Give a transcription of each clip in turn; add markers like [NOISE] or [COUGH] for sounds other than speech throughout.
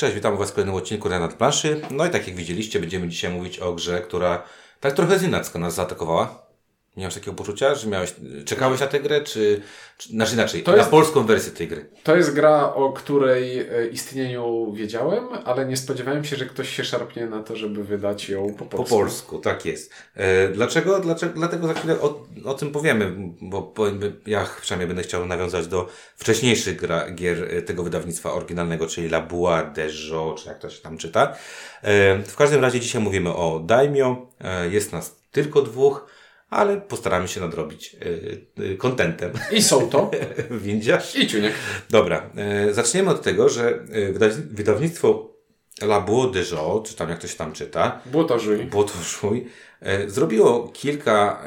Cześć, witam Was w kolejnym odcinku na planszy. No i tak jak widzieliście, będziemy dzisiaj mówić o grze, która tak trochę znienacka nas zaatakowała. Masz takiego poczucia, że miałeś, czekałeś na tę grę, czy, czy znaczy inaczej, to na jest, polską wersję tej gry? To jest gra, o której e, istnieniu wiedziałem, ale nie spodziewałem się, że ktoś się szarpnie na to, żeby wydać ją po polsku. Po polsku, tak jest. E, dlaczego? Dlaczego? Dlatego za chwilę o, o tym powiemy, bo ja przynajmniej będę chciał nawiązać do wcześniejszych gra, gier e, tego wydawnictwa oryginalnego, czyli La Bois de Jo, czy jak to się tam czyta. w każdym razie dzisiaj mówimy o Daimyo. jest nas tylko dwóch ale postaramy się nadrobić kontentem. Yy, I są to. [LAUGHS] Windziarz. I Ciuniek. Dobra, yy, zaczniemy od tego, że wydawnictwo La Jo, czy tam jak to się tam czyta. Błotożuj. Błotożuj. Zrobiło kilka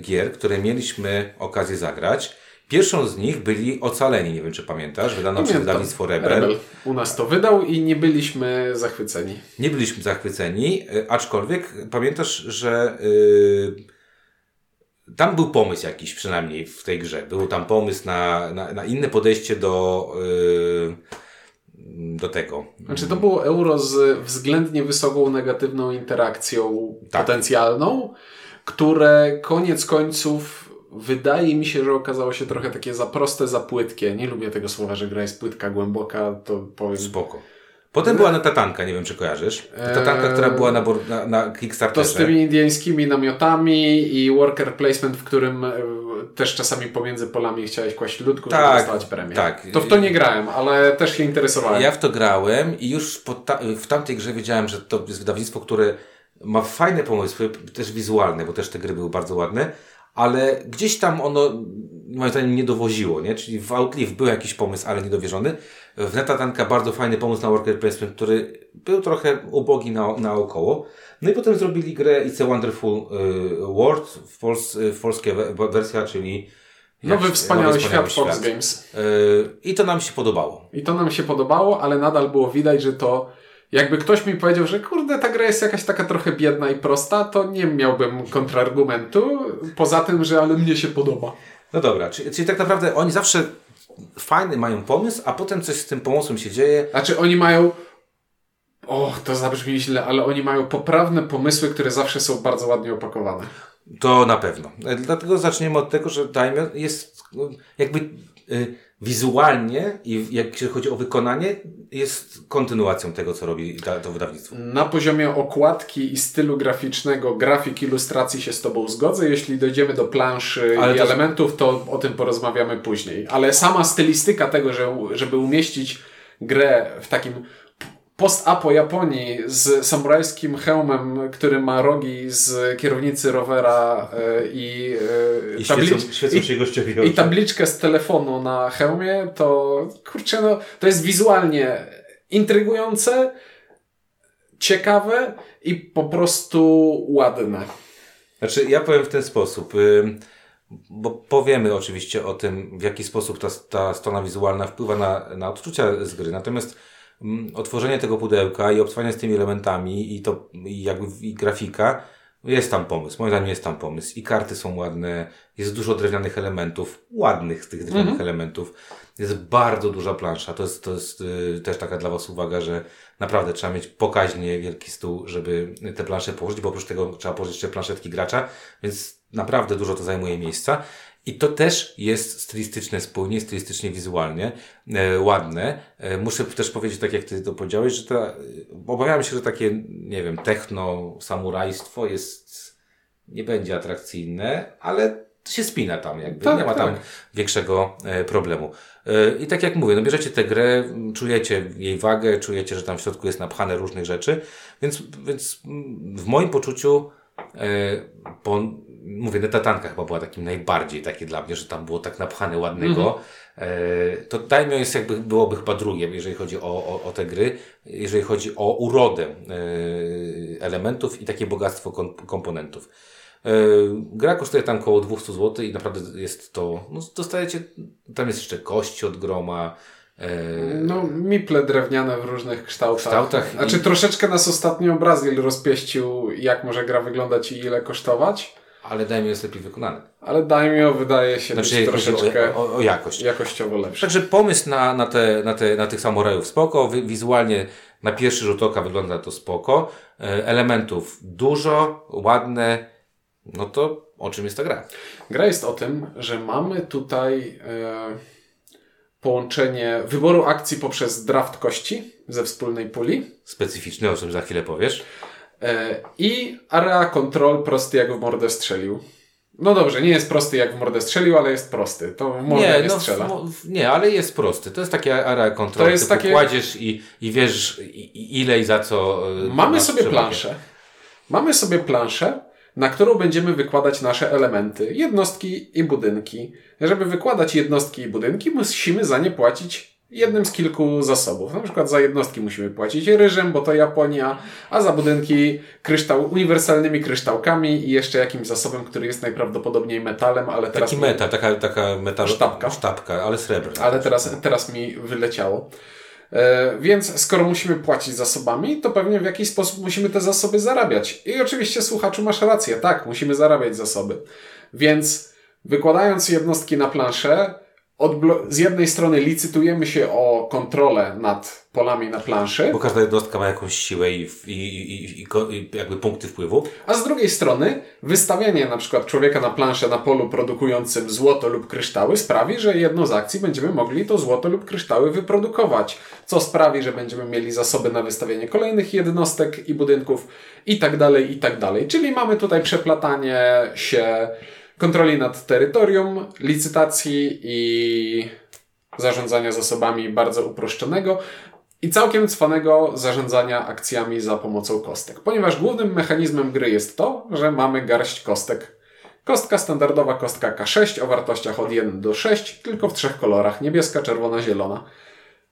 gier, które mieliśmy okazję zagrać. Pierwszą z nich byli Ocaleni, nie wiem czy pamiętasz, wydano przez wydawnictwo Rebel. Rebel. U nas to wydał i nie byliśmy zachwyceni. Nie byliśmy zachwyceni, aczkolwiek pamiętasz, że yy, tam był pomysł jakiś przynajmniej w tej grze. Był tam pomysł na, na, na inne podejście do, yy, do tego. Znaczy to było euro z względnie wysoką negatywną interakcją tak. potencjalną, które koniec końców wydaje mi się, że okazało się trochę takie za proste, za płytkie. Nie lubię tego słowa, że gra jest płytka, głęboka, to powiem... Spoko. Potem była na tatanka, nie wiem czy kojarzysz. Tatanka, eee, która była na, na, na Kickstarterze. To z tymi indyjskimi namiotami i worker placement, w którym e, też czasami pomiędzy polami chciałeś kłaść ludku, tak, żeby premię. Tak. To w to nie grałem, ale też się interesowałem. Ja w to grałem i już ta w tamtej grze wiedziałem, że to jest wydawnictwo, które ma fajne pomysły, też wizualne, bo też te gry były bardzo ładne, ale gdzieś tam ono moim zdaniem nie dowoziło, nie? Czyli w Outlive był jakiś pomysł, ale niedowierzony. W Netatanka bardzo fajny pomysł na worker placement, który był trochę ubogi na, naokoło. No i potem zrobili grę It's a Wonderful y, World, w, pols, w polskie wersja, czyli Nowy jak, wspaniały, nowy wspaniały świat, Fox Games. Y, I to nam się podobało. I to nam się podobało, ale nadal było widać, że to jakby ktoś mi powiedział, że kurde, ta gra jest jakaś taka trochę biedna i prosta, to nie miałbym kontrargumentu, poza tym, że ale mnie się podoba. No dobra, czyli, czyli tak naprawdę oni zawsze fajny mają pomysł, a potem coś z tym pomysłem się dzieje. Znaczy oni mają o, to zabrzmi źle, ale oni mają poprawne pomysły, które zawsze są bardzo ładnie opakowane. To na pewno. E, dlatego zaczniemy od tego, że Daimler jest no, jakby y, wizualnie i się chodzi o wykonanie, jest kontynuacją tego, co robi to wydawnictwo. Na poziomie okładki i stylu graficznego, grafik, ilustracji się z Tobą zgodzę. Jeśli dojdziemy do planszy Ale i to... elementów, to o tym porozmawiamy później. Ale sama stylistyka tego, że, żeby umieścić grę w takim post-apo Japonii z samurajskim hełmem, który ma rogi z kierownicy rowera e, i, e, I, tablicz, świecą, świecą i, i tabliczkę z telefonu na hełmie, to kurczę, no, to jest wizualnie intrygujące, ciekawe i po prostu ładne. Znaczy, ja powiem w ten sposób, bo powiemy oczywiście o tym, w jaki sposób ta, ta strona wizualna wpływa na, na odczucia z gry. Natomiast otworzenie tego pudełka i obcowanie z tymi elementami i to i jakby i grafika, jest tam pomysł. Moim zdaniem jest tam pomysł. I karty są ładne, jest dużo drewnianych elementów, ładnych z tych drewnianych mhm. elementów. Jest bardzo duża plansza. To jest, to jest yy, też taka dla Was uwaga, że naprawdę trzeba mieć pokaźnie wielki stół, żeby te plansze położyć, bo oprócz tego trzeba położyć jeszcze planszetki gracza, więc naprawdę dużo to zajmuje miejsca. I to też jest stylistyczne spójnie, stylistycznie, wizualnie e, ładne. E, muszę też powiedzieć, tak jak ty to powiedziałeś, że ta, obawiam się, że takie, nie wiem, techno, samurajstwo jest, nie będzie atrakcyjne, ale się spina tam jakby, tak, nie ma tam tak. większego e, problemu. E, I tak jak mówię, no bierzecie tę grę, czujecie jej wagę, czujecie, że tam w środku jest napchane różnych rzeczy, więc, więc w moim poczuciu e, po mówię, Netatanka chyba była takim najbardziej takie dla mnie, że tam było tak napchane ładnego. Mm -hmm. e, to Daimyo jest jakby, byłoby chyba drugie, jeżeli chodzi o, o, o te gry, jeżeli chodzi o urodę e, elementów i takie bogactwo kom komponentów. Gra kosztuje tam około 200 zł i naprawdę jest to, no dostajecie, tam jest jeszcze kości od groma, no, miple drewniane w różnych kształtach. kształtach Znaczy, i... troszeczkę nas ostatnio Brazil rozpieścił, jak może gra wyglądać i ile kosztować. Ale Daimyo jest lepiej wykonany. Ale Daimyo wydaje się znaczy, być troszeczkę o, o, jakość. jakościowo lepszy. Także pomysł na, na, te, na, te, na tych samurajów spoko, wizualnie na pierwszy rzut oka wygląda to spoko. E, elementów dużo, ładne. No to o czym jest ta gra? Gra jest o tym, że mamy tutaj e, połączenie wyboru akcji poprzez draft kości ze wspólnej puli. Specyficzny, o czym za chwilę powiesz. E, I area control prosty jak w mordę strzelił. No dobrze, nie jest prosty jak w mordę strzelił, ale jest prosty. To mordę nie, nie no, strzela. W, nie, ale jest prosty. To jest takie area control. To jest takie... kładziesz i, i wiesz i, ile i za co. E, Mamy sobie planszę. Mamy sobie planszę, na którą będziemy wykładać nasze elementy, jednostki i budynki. Żeby wykładać jednostki i budynki, musimy za nie płacić jednym z kilku zasobów. Na przykład za jednostki musimy płacić ryżem, bo to Japonia, a za budynki kryształ, uniwersalnymi kryształkami i jeszcze jakimś zasobem, który jest najprawdopodobniej metalem, ale teraz... Taki metal, taka, taka metal... Sztabka. Sztabka, ale srebrna. Ale teraz, teraz mi wyleciało. E, więc skoro musimy płacić zasobami, to pewnie w jakiś sposób musimy te zasoby zarabiać. I oczywiście słuchaczu masz rację, tak, musimy zarabiać zasoby. Więc wykładając jednostki na planszę, z jednej strony licytujemy się o kontrolę nad polami na planszy. Bo każda jednostka ma jakąś siłę i, i, i, i, jakby punkty wpływu. A z drugiej strony wystawianie na przykład człowieka na planszę na polu produkującym złoto lub kryształy sprawi, że jedną z akcji będziemy mogli to złoto lub kryształy wyprodukować. Co sprawi, że będziemy mieli zasoby na wystawienie kolejnych jednostek i budynków i tak dalej, i tak dalej. Czyli mamy tutaj przeplatanie się kontroli nad terytorium, licytacji i zarządzania zasobami bardzo uproszczonego i całkiem cwanego zarządzania akcjami za pomocą kostek. Ponieważ głównym mechanizmem gry jest to, że mamy garść kostek. Kostka standardowa, kostka K6 o wartościach od 1 do 6, tylko w trzech kolorach: niebieska, czerwona, zielona.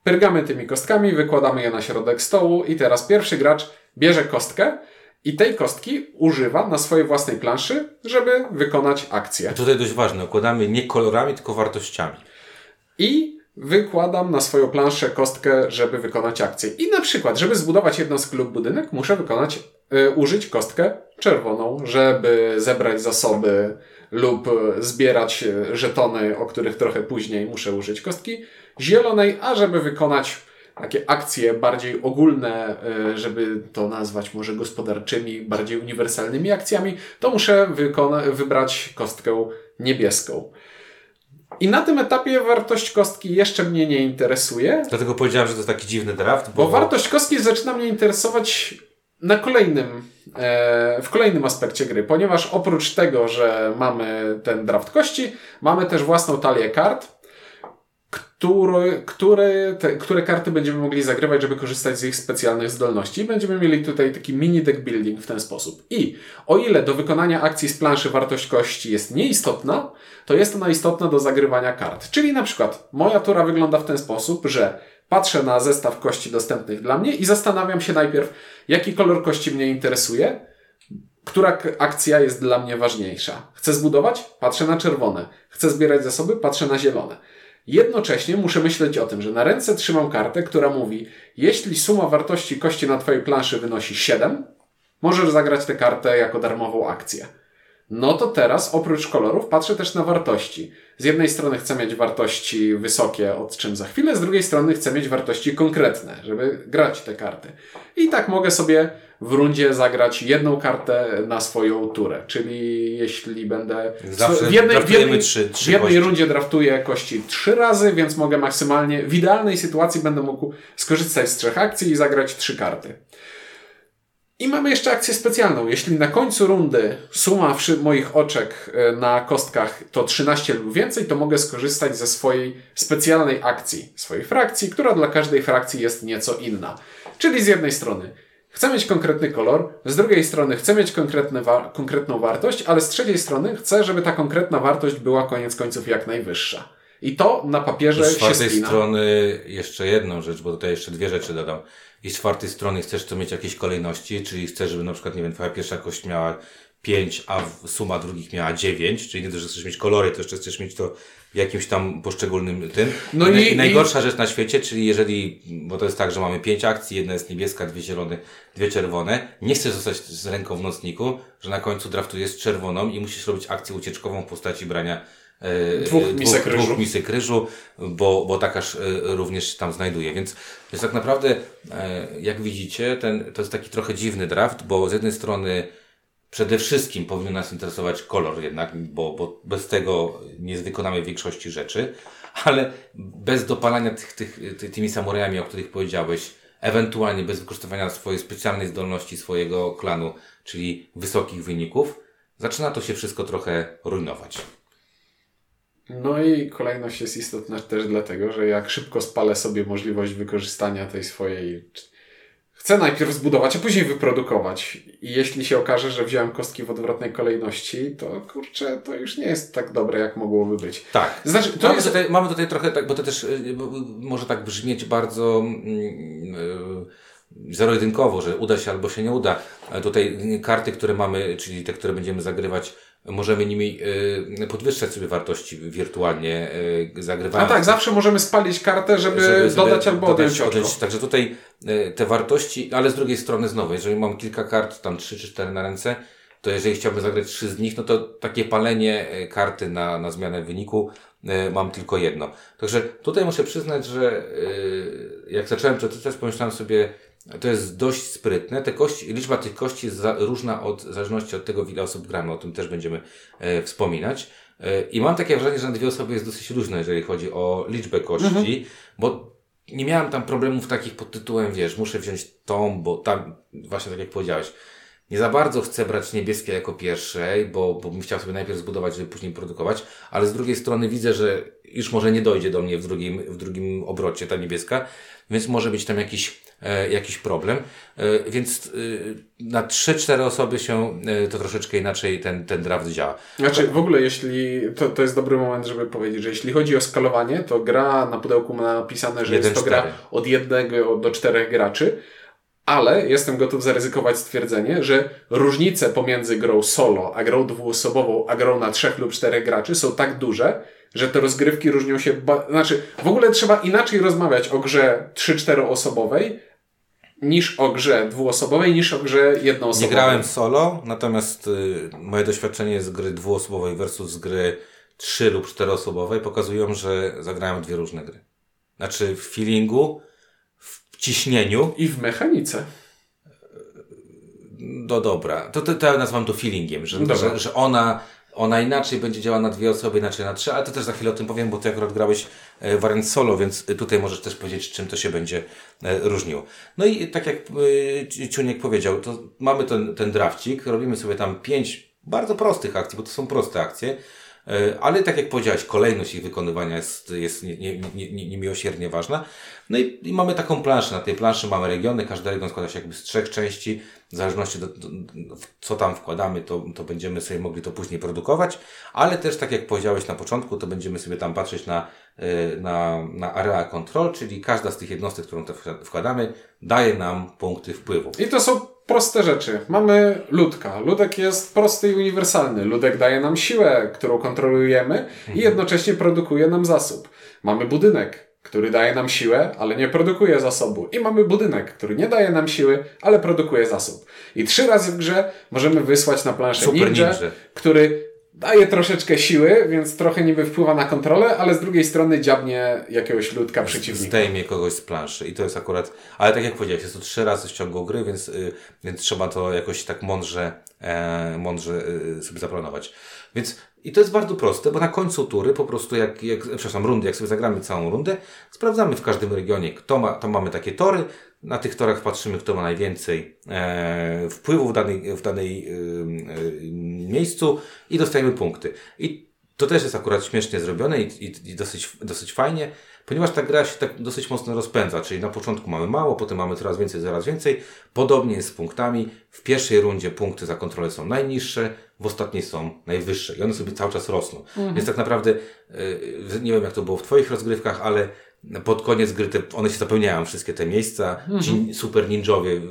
Pyrgamy tymi kostkami, wykładamy je na środek stołu i teraz pierwszy gracz bierze kostkę i tej kostki używa na swojej własnej planszy, żeby wykonać akcję. Tutaj dość ważne, układamy nie kolorami, tylko wartościami. I wykładam na swoją planszę kostkę, żeby wykonać akcję. I na przykład, żeby zbudować jednostkę lub budynek, muszę wykonać, y, użyć kostkę czerwoną, żeby zebrać zasoby lub zbierać y, żetony, o których trochę później muszę użyć kostki zielonej, a żeby wykonać takie akcje bardziej ogólne, e, żeby to nazwać może gospodarczymi, bardziej uniwersalnymi akcjami, to muszę wybrać kostkę niebieską. I na tym etapie wartość kostki jeszcze mnie nie interesuje. Dlatego powiedziałem, że to taki dziwny draft. Bo, bo wartość kostki zaczyna mnie interesować na kolejnym, e, w kolejnym aspekcie gry, ponieważ oprócz tego, że mamy ten draft kości, mamy też własną talię kart które, które, te, które karty będziemy mogli zagrywać, żeby korzystać z ich specjalnych zdolności. Będziemy mieli tutaj taki mini deck building w ten sposób. I o ile do wykonania akcji z planszy wartość kości jest nieistotna, to jest ona istotna do zagrywania kart. Czyli na przykład moja tura wygląda w ten sposób, że patrzę na zestaw kości dostępnych dla mnie i zastanawiam się najpierw, jaki kolor kości mnie interesuje, która akcja jest dla mnie ważniejsza. Chcę zbudować? Patrzę na czerwone. Chcę zbierać zasoby? Patrzę na zielone. Jednocześnie muszę myśleć o tym, że na ręce trzymam kartę, która mówi, jeśli suma wartości kości na Twojej planszy wynosi 7, możesz zagrać tę kartę jako darmową akcję. No to teraz oprócz kolorów patrzę też na wartości. Z jednej strony chcę mieć wartości wysokie, od czym za chwilę, z drugiej strony chcę mieć wartości konkretne, żeby grać te karty. I tak mogę sobie w rundzie zagrać jedną kartę na swoją turę. Czyli jeśli będę. Zawsze w jednej, w jednej, trzy, trzy w jednej rundzie draftuję kości trzy razy, więc mogę maksymalnie, w idealnej sytuacji będę mógł skorzystać z trzech akcji i zagrać trzy karty. I mamy jeszcze akcję specjalną. Jeśli na końcu rundy suma moich oczek e, na kostkach to 13 lub więcej, to mogę skorzystać ze swojej specjalnej akcji, swojej frakcji, która dla każdej frakcji jest nieco inna. Czyli z jednej strony chcę mieć konkretny kolor, z drugiej strony chcę mieć wa konkretną wartość, ale z trzeciej strony chcę, żeby ta konkretna wartość była koniec końców jak najwyższa. I to na papierze się spina. Z czwartej strony jeszcze jedną rzecz, bo tutaj jeszcze dwie rzeczy dodam i z czwartej strony chcesz to mieć jakieś kolejności, czyli chcesz, żeby na przykład, nie wiem, twoja pierwsza kość miała 5, a suma drugich miała 9, czyli nie dość, że chcesz mieć kolory, to jeszcze chcesz mieć to w jakimś tam poszczególnym tym. No i, i najgorsza i... rzecz na świecie, czyli jeżeli, bo to jest tak, że mamy pięć akcji, jedna jest niebieska, dwie zielone, dwie czerwone, nie chcesz zostać z ręką w nocniku, że na końcu draftujesz czerwoną i musisz robić akcję ucieczkową w postaci brania e, dwóch, misek, dwóch, dwóch misek ryżu, bo, bo takarz e, również się tam znajduje. Więc, więc tak naprawdę, e, jak widzicie, ten, to jest taki trochę dziwny draft, bo z jednej strony Przede wszystkim powinien nas interesować kolor jednak, bo, bo bez tego nie wykonamy większości rzeczy, ale bez dopalania tych, tych, ty, tymi samurajami, o których powiedziałeś, ewentualnie bez wykorzystywania swojej specjalnej zdolności swojego klanu, czyli wysokich wyników, zaczyna to się wszystko trochę rujnować. No i kolejność jest istotna też dlatego, że jak szybko spalę sobie możliwość wykorzystania tej swojej chcę najpierw zbudować, a później wyprodukować. I jeśli się okaże, że wziąłem kostki w odwrotnej kolejności, to kurczę, to już nie jest tak dobre, jak mogłoby być. Tak. Znaczy, mamy, jest... tutaj, mamy tutaj trochę tak, bo to też y, może tak brzmieć bardzo yy, zero-jedynkowo, że uda się albo się nie uda. Tutaj karty, które mamy, czyli te, które będziemy zagrywać, możemy nimi y, podwyższać sobie wartości wirtualnie, y, zagrywając. No tak, zawsze możemy spalić kartę, żeby, żeby dodać albo odjąć, odjąć Także tutaj y, te wartości, ale z drugiej strony znowu, jeżeli mam kilka kart, tam trzy czy cztery na ręce, to jeżeli chciałbym zagrać trzy z nich, no to takie palenie karty na, na zmianę wyniku mam tylko jedno. Także tutaj muszę przyznać, że jak zacząłem przeczytać, pomyślałem sobie, to jest dość sprytne. Te kości, liczba tych kości jest za, różna od, w zależności od tego, w ile osób gramy. O tym też będziemy e, wspominać. E, I mam takie wrażenie, że na dwie osoby jest dosyć różne, jeżeli chodzi o liczbę kości, mhm. bo nie miałem tam problemów takich pod tytułem, wiesz, muszę wziąć tą, bo tam, właśnie tak jak powiedziałeś, nie za bardzo chcę brać niebieskie jako pierwszej, bo, bo bym chciał sobie najpierw zbudować, żeby później produkować, ale z drugiej strony widzę, że już może nie dojdzie do mnie w drugim, w drugim obrocie ta niebieska, więc może być tam jakiś E, jakiś problem. E, więc e, na 3-4 osoby się to troszeczkę inaczej ten, ten draft działa. Znaczy w ogóle jeśli, to, to jest dobry moment, żeby powiedzieć, że jeśli chodzi o skalowanie, to gra na pudełku ma napisane, że 1, jest to 4. gra od jednego do czterech graczy, ale jestem gotów zaryzykować stwierdzenie, że różnice pomiędzy grą solo, a grą dwuosobową, a grą na trzech lub czterech graczy są tak duże, że te rozgrywki różnią się, znaczy w ogóle trzeba inaczej rozmawiać o grze 3-4 osobowej, niż o grze dwuosobowej, niż o grze jednoosobowej. Nie grałem solo, natomiast y, moje doświadczenie z gry dwuosobowej versus gry trzy lub czteroosobowej pokazują, że zagrałem dwie różne gry. Znaczy w feelingu, ciśnieniu. I w mechanice. No dobra, to, to, to ja nazywam to feelingiem, że, że, że ona ona inaczej będzie działała na dwie osoby, inaczej na trzy, ale to też za chwilę o tym powiem, bo ty akurat grałeś e, wariant solo, więc tutaj możesz też powiedzieć, czym to się będzie e, różniło. No i tak jak e, Ciuniek powiedział, to mamy ten, ten drafcik, robimy sobie tam pięć bardzo prostych akcji, bo to są proste akcje, ale tak jak powiedziałeś, kolejność ich wykonywania jest, jest niemiłosiernie nie, nie, nie ważna. No i, i, mamy taką planszę. Na tej planszy mamy regiony, każdy region składa się jakby z trzech części w zależności do, co tam wkładamy, to, to będziemy sobie mogli to później produkować, ale też tak jak powiedziałeś na początku, to będziemy sobie tam patrzeć na, e, na, na area control, czyli każda z tych jednostek, którą to wkładamy, daje nam punkty wpływu. I to są proste rzeczy. Mamy ludka. Ludek jest prosty i uniwersalny. Ludek daje nam siłę, którą kontrolujemy i mhm. jednocześnie produkuje nam zasób. Mamy budynek który daje nam siłę, ale nie produkuje zasobu. I mamy budynek, który nie daje nam siły, ale produkuje zasób. I trzy razy w grze możemy wysłać na planszę Super ninja, ninja, który daje troszeczkę siły, więc trochę niby wpływa na kontrolę, ale z drugiej strony dziabnie jakiegoś ludka przeciwnika. Zdejmie kogoś z planszy i to jest akurat, ale tak jak powiedziałeś, jest to trzy razy w ciągu gry, więc, yy, więc trzeba to jakoś tak mądrze, e, mądrze yy, sobie zaplanować. Więc i to jest bardzo proste, bo na końcu tury po prostu jak, jak przepraszam, rundy, jak sobie zagramy całą rundę, sprawdzamy w każdym regionie, kto ma, to mamy takie tory, na tych torach patrzymy, kto ma najwięcej e, wpływu w danej, w danej e, e, miejscu i dostajemy punkty. I to też jest akurat śmiesznie zrobione i, i, i dosyć, dosyć fajnie, ponieważ ta gra się tak dosyć mocno rozpędza, czyli na początku mamy mało, potem mamy coraz więcej, coraz więcej. Podobnie jest z punktami. W pierwszej rundzie punkty za kontrolę są najniższe, w ostatniej są najwyższe i one sobie cały czas rosną. Mhm. Więc tak naprawdę, yy, nie wiem jak to było w Twoich rozgrywkach, ale pod koniec gry te, one się zapełniają, wszystkie te miejsca. Mhm. Ci super ninjowie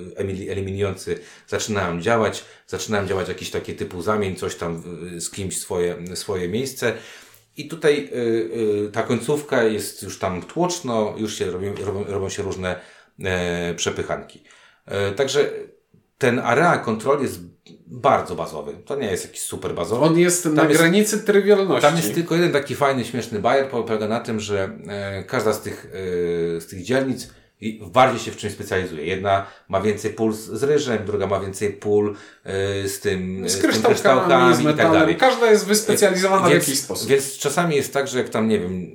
eliminujący zaczynają działać, zaczynają działać jakieś takie typu zamień, coś tam z kimś swoje, swoje miejsce. I tutaj y, y, ta końcówka jest już tam tłoczno, już się robią, robią, robią się różne e, przepychanki. E, także ten area kontrol jest bardzo bazowy. To nie jest jakiś super bazowy. On jest tam na jest, granicy trywialności. Tam jest tylko jeden taki fajny, śmieszny bajer, polega na tym, że e, każda z tych, e, z tych dzielnic bardziej się w czymś specjalizuje. Jedna ma więcej pól z ryżem, druga ma więcej pól y, z tym z kryształkami, z, z metalem. I tak dalej. Każda jest wyspecjalizowana więc, w jakiś sposób. Więc czasami jest tak, że jak tam, nie wiem,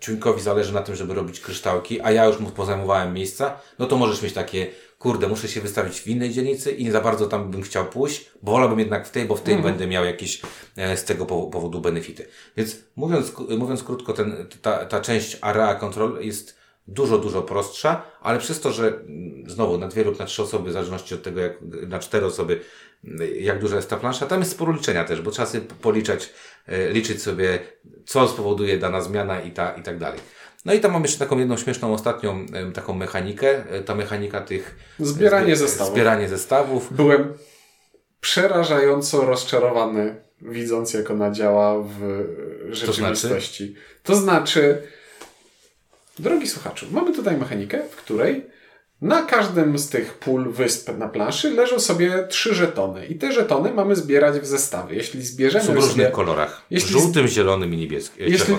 Ciuńkowi zależy na tym, żeby robić kryształki, a ja już mu pozajmowałem miejsca, no to możesz mieć takie, kurde, muszę się wystawić w innej dzielnicy i nie za bardzo tam bym chciał pójść, bo wolałbym jednak w tej, bo w tej mm. będę miał jakieś e, z tego powodu benefity. Więc mówiąc, mówiąc krótko, ten, ta, ta część area control jest dużo, dużo prostsza, ale przez to, że mm, znowu na dwie lub na trzy osoby, w zależności od tego, jak na cztery osoby, mm, jak duża jest ta plansza, tam jest sporo liczenia też, bo trzeba sobie policzać, e, liczyć sobie, co spowoduje dana zmiana i, ta, i tak dalej. No i tam mam jeszcze taką jedną śmieszną ostatnią taką mechanikę, e, ta mechanika tych... Zbieranie zestawów. Zbieranie zestawów. Byłem przerażająco rozczarowany, widząc jak ona działa w rzeczywistości. To znaczy, to znaczy Drogi słuchaczu, mamy tutaj mechanikę, w której na każdym z tych pól wysp na planszy leżą sobie trzy żetony. I te żetony mamy zbierać w zestawie. Jeśli zbierzemy. Są w różnych kolorach. Jeśli, żółtym, zielonym i niebieskim. Jeśli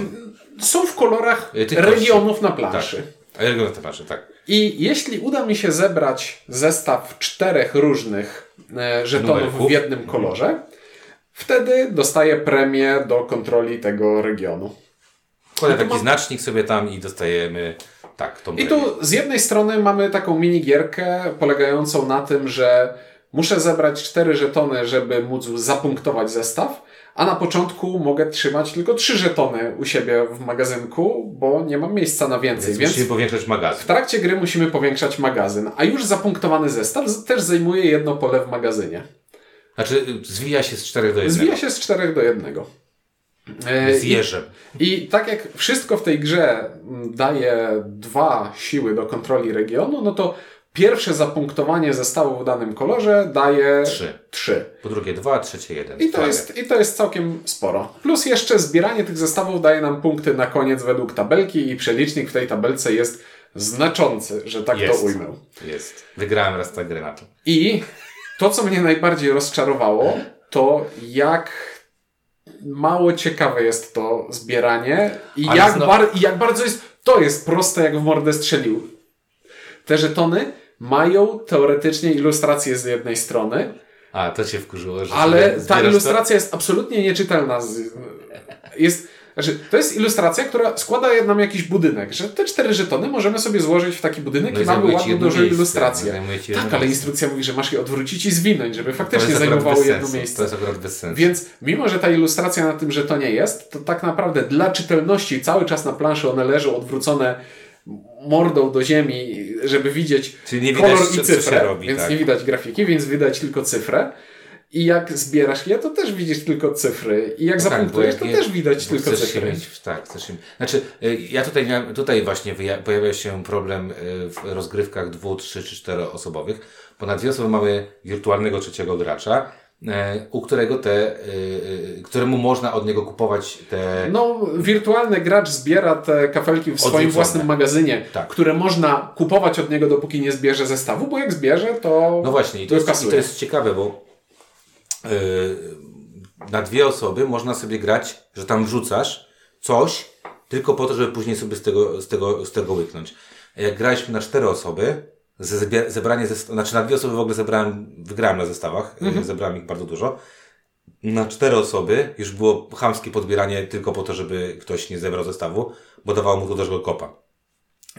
są w kolorach e, regionów na planszy. Tak. Regionów na planszy, tak. I jeśli uda mi się zebrać zestaw czterech różnych e, żetonów Numerków. w jednym kolorze, wtedy dostaję premię do kontroli tego regionu. Kładę taki ma... znacznik sobie tam i dostajemy tak I tu z jednej strony mamy taką minigierkę polegającą na tym, że muszę zebrać cztery żetony, żeby móc zapunktować zestaw, a na początku mogę trzymać tylko trzy żetony u siebie w magazynku, bo nie mam miejsca na więcej. Więc, więc musimy powiększać magazyn. W trakcie gry musimy powiększać magazyn, a już zapunktowany zestaw też zajmuje jedno pole w magazynie. Znaczy zwija się z czterech do jednego. Zwija się z czterech do jednego. E, z jeżem. I, I, tak jak wszystko w tej grze daje dwa siły do kontroli regionu, no to pierwsze zapunktowanie zestawu w danym kolorze daje trzy. trzy. Po drugie dwa, trzecie jeden. I to, jest, I to jest całkiem sporo. Plus jeszcze zbieranie tych zestawów daje nam punkty na koniec według tabelki i przelicznik w tej tabelce jest znaczący, że tak jest. to ujmę. Jest. Wygrałem raz tę grę na to. I to, co mnie najbardziej rozczarowało, to jak mało ciekawe jest to zbieranie i jak, znowu... bar i jak bardzo jest, to jest proste jak w mordę strzelił. Te żetony mają teoretycznie ilustrację z jednej strony. A, to cię wkurzyło, że Ale ta ilustracja to? jest absolutnie nieczytelna. Jest, znaczy, to jest ilustracja, która składa nam jakiś budynek, że te cztery żetony możemy sobie złożyć w taki budynek no i, mamy ładną, dużą ilustrację. No tak, ale instrukcja mówi, że masz je odwrócić i zwinąć, żeby faktycznie zajmowało jedno miejsce. To jest akurat bez sensu. Więc mimo, że ta ilustracja na tym żetonie jest, to tak naprawdę dla czytelności cały czas na planszy one leżą odwrócone mordą do ziemi, żeby widzieć kolor i cyfrę. Robi, więc tak. nie widać grafiki, więc widać tylko cyfrę. I jak zbierasz je, to też widzisz tylko cyfry. I jak no zapunktujesz, to też widać tylko cyfry. Mieć, tak, chcesz im... Znaczy, y, ja tutaj miałem, tutaj właśnie pojawia się problem y, w rozgrywkach dwu, trzy czy cztero osobowych, bo na dwie osoby mamy wirtualnego trzeciego gracza, y, u którego te, któremu można od niego kupować te... No, wirtualny gracz zbiera te kafelki w swoim własnym magazynie, tak. które można kupować od niego, dopóki nie zbierze zestawu, bo jak zbierze, to No właśnie, i to, jest, to jest ciekawe, bo na dwie osoby można sobie grać, że tam wrzucasz coś, tylko po to, żeby później sobie z tego, z tego, z tego łyknąć. Jak graliśmy na cztery osoby, zebranie, ze, znaczy na dwie osoby w ogóle zebrałem, wygrałem na zestawach, mhm. zebrałem ich bardzo dużo. Na cztery osoby już było chamskie podbieranie tylko po to, żeby ktoś nie zebrał zestawu, bo dawało mu to dużego kopa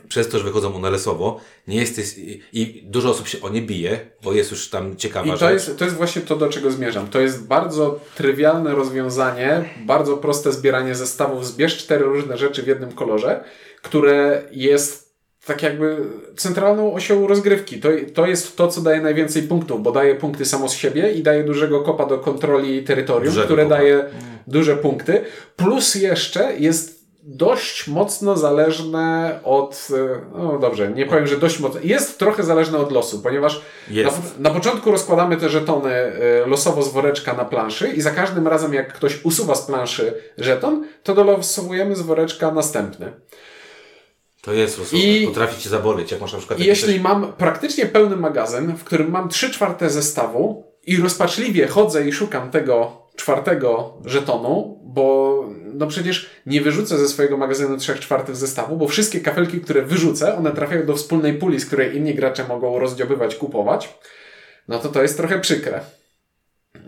przez to, że wychodzą one lesowo, nie jesteś, i, i dużo osób się o nie bije, bo jest już tam ciekawa I to rzecz. Jest, to jest właśnie to, do czego zmierzam. To jest bardzo trywialne rozwiązanie, bardzo proste zbieranie zestawów. Zbierz cztery różne rzeczy w jednym kolorze, które jest tak jakby centralną osią rozgrywki. To, to jest to, co daje najwięcej punktów, bo daje punkty samo z siebie i daje dużego kopa do kontroli terytorium, Dużego które kopa. daje duże punkty. Plus jeszcze jest dość mocno zależne od, no dobrze, nie powiem, że dość mocno, jest trochę zależne od losu, ponieważ na, na, początku rozkładamy te żetony e, losowo z woreczka na planszy i za każdym razem jak ktoś usuwa z planszy żeton, to dolosowujemy z woreczka następny. To jest rozumiem. I potrafi cię zaboleć, jak masz na przykład... Jeśli coś... mam praktycznie pełny magazyn, w którym mam 3 czwarte zestawu i rozpaczliwie chodzę i szukam tego czwartego żetonu, bo no przecież nie wyrzucę ze swojego magazynu trzech czwartych zestawu, bo wszystkie kafelki, które wyrzucę, one trafiają do wspólnej puli, z której inni gracze mogą rozdziobywać, kupować. No to to jest trochę przykre.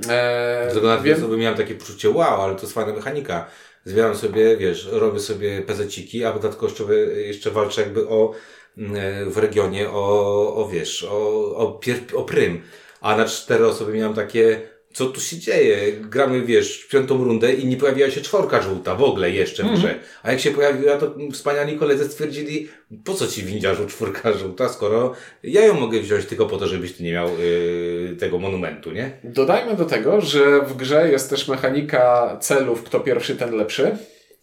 Eee, Dlatego nawet wiem... miałem takie poczucie, wow, ale to jest fajna mechanika. Zbieram sobie, wiesz, robię sobie pezeciki, a dodatkowo jeszcze walczę jakby o mm, w regionie o, o wiesz, o, o, pier, o prym. A na cztery osoby miałem takie co tu się dzieje? Gramy, wiesz, w piątą rundę i nie pojawiła się czworka żółta w ogóle jeszcze w mm. grze. A jak się pojawiła, to wspaniali koledzy stwierdzili, po co ci windziarzu czwórka żółta, skoro ja ją mogę wziąć tylko po to, żebyś ty nie miał yy, tego monumentu, nie? Dodajmy do tego, że w grze jest też mechanika celów, kto pierwszy, ten lepszy.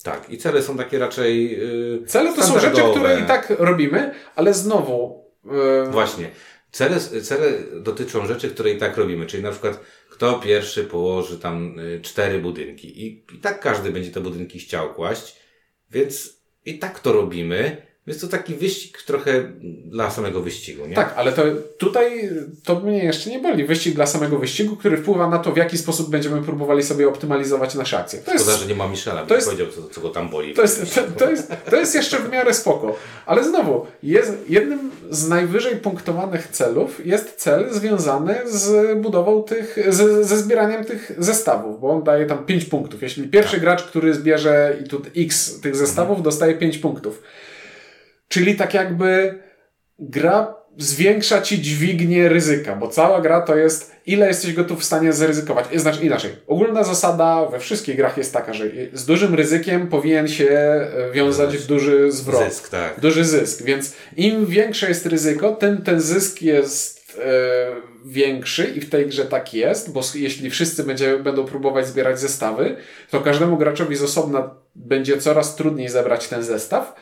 Tak, i cele są takie raczej. Yy, cele to są rzeczy, które i tak robimy, ale znowu. Yy... Właśnie. Cele, cele dotyczą rzeczy, które i tak robimy, czyli na przykład kto pierwszy położy tam y, cztery budynki. I, I tak każdy będzie te budynki chciał kłaść, więc i tak to robimy. Jest to taki wyścig trochę dla samego wyścigu, nie? Tak, ale to tutaj to mnie jeszcze nie boli. Wyścig dla samego wyścigu, który wpływa na to, w jaki sposób będziemy próbowali sobie optymalizować nasze akcje. To Szkoda, jest, że nie ma Michela, to jest, powiedział, co, co go tam boli. To jest, to, to, jest, to jest jeszcze w miarę spoko. Ale znowu, jest, jednym z najwyżej punktowanych celów jest cel związany z budową tych, z, ze zbieraniem tych zestawów, bo on daje tam 5 punktów. Jeśli pierwszy tak. gracz, który zbierze i tu x tych zestawów, mhm. dostaje 5 punktów. Czyli tak jakby gra zwiększa ci dźwignię ryzyka, bo cała gra to jest ile jesteś gotów w stanie zaryzykować. Znaczy inaczej, ogólna zasada we wszystkich grach jest taka, że z dużym ryzykiem powinien się e, wiązać duży zwrot. Zysk, tak. Duży zysk, więc im większe jest ryzyko, tym ten zysk jest e, większy i w tej grze tak jest, bo jeśli wszyscy będzie, będą próbować zbierać zestawy, to każdemu graczowi z osobna będzie coraz trudniej zebrać ten zestaw,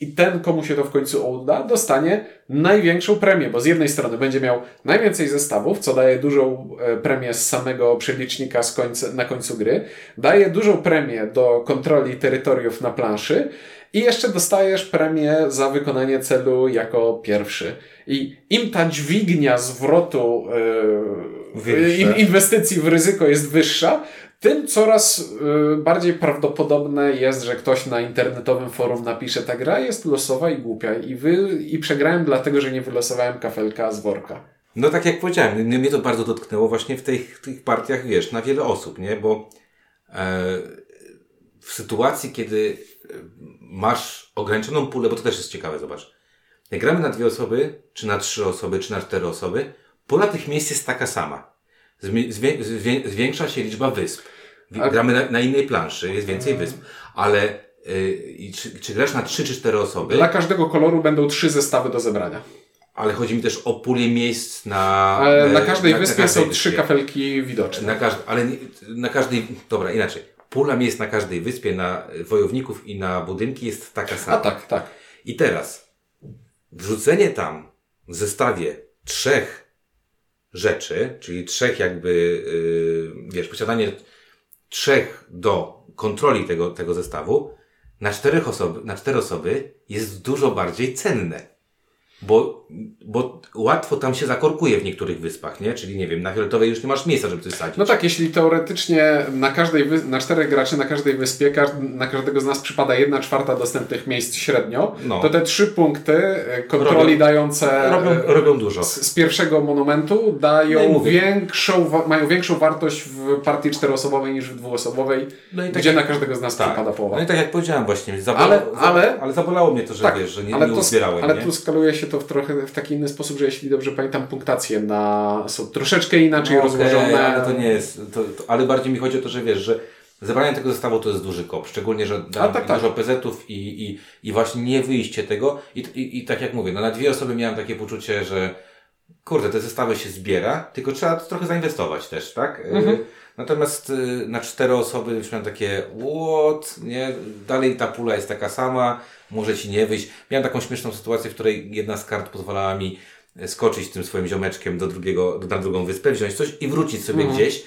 i ten, komu się to w końcu uda, dostanie największą premię, bo z jednej strony będzie miał najwięcej zestawów, co daje dużą e, premię z samego przelicznika z końca, na końcu gry, daje dużą premię do kontroli terytoriów na planszy i jeszcze dostajesz premię za wykonanie celu jako pierwszy. I im ta dźwignia zwrotu yy, inwestycji w ryzyko jest wyższa, tym coraz y, bardziej prawdopodobne jest, że ktoś na internetowym forum napisze, ta gra jest losowa i głupia i, wy, i przegrałem dlatego, że nie wylosowałem kafelka z worka. No tak jak powiedziałem, mnie to bardzo dotknęło właśnie w tych, tych partiach, wiesz, na wiele osób, nie? Bo e, w sytuacji, kiedy e, masz ograniczoną pulę, bo to też jest ciekawe, zobacz. Jak gramy na dwie osoby, czy na trzy osoby, czy na cztery osoby, pula tych miejsc jest taka sama zwiększa się liczba wysp. Gramy na, na, innej planszy, jest więcej wysp, ale yy, czy, czy grasz na 3 czy 4 osoby? Dla każdego koloru będą trzy zestawy do zebrania. Ale chodzi mi też o pulę miejsc na. E, na każdej na, wyspie na każdej są trzy kafelki widoczne. Na każd ale na każdej. Dobra, inaczej. Pula miejsc na każdej wyspie, na wojowników i na budynki jest taka sama. A tak, tak. I teraz wrzucenie tam w zestawie trzech rzeczy, czyli trzech jakby, yy, wiesz, posiadanie trzech do kontroli tego, tego zestawu na czterech osoby, na cztery osoby jest dużo bardziej cenne. Bo, bo łatwo tam się zakorkuje w niektórych wyspach, nie? Czyli nie wiem, na fioletowej już nie masz miejsca, żeby coś sadzić. No tak, jeśli teoretycznie na każdej, na czterech graczy na każdej wyspie, na każdego z nas przypada jedna czwarta dostępnych miejsc średnio, no. to te trzy punkty e, kontroli robią, dające robią, e, robią dużo. Z, z, pierwszego monumentu dają no większą, mają większą wartość w partii czteroosobowej niż w dwuosobowej, no tak gdzie jak, na każdego z nas tak. przypada połowa. No i tak jak powiedziałem właśnie, zabolało, ale, ale, ale zabolało mnie to, że tak, wiesz, że nie, ale nie uzbierałem. Ale nie? tu skaluje się to w trochę w taki inny sposób, że jeśli dobrze pamiętam, punktacje na, są troszeczkę inaczej no, rozłożone. Okay, ale to nie jest, to, to, ale bardziej mi chodzi o to, że wiesz, że zebranie tego zestawu to jest duży kop, szczególnie, że da tak, tak. dużo PZ-ów i, i, i właśnie nie wyjście tego i, i, i tak jak mówię, no na dwie osoby miałem takie poczucie, że kurde, te zestawy się zbiera, tylko trzeba trochę zainwestować też, tak? Mhm. Natomiast na cztery osoby już miałem takie, what, nie, dalej ta pula jest taka sama, może ci nie wyjść. Miałem taką śmieszną sytuację, w której jedna z kart pozwalała mi skoczyć tym swoim ziomeczkiem do drugiego, na drugą wyspę, wziąć coś i wrócić sobie mhm. gdzieś.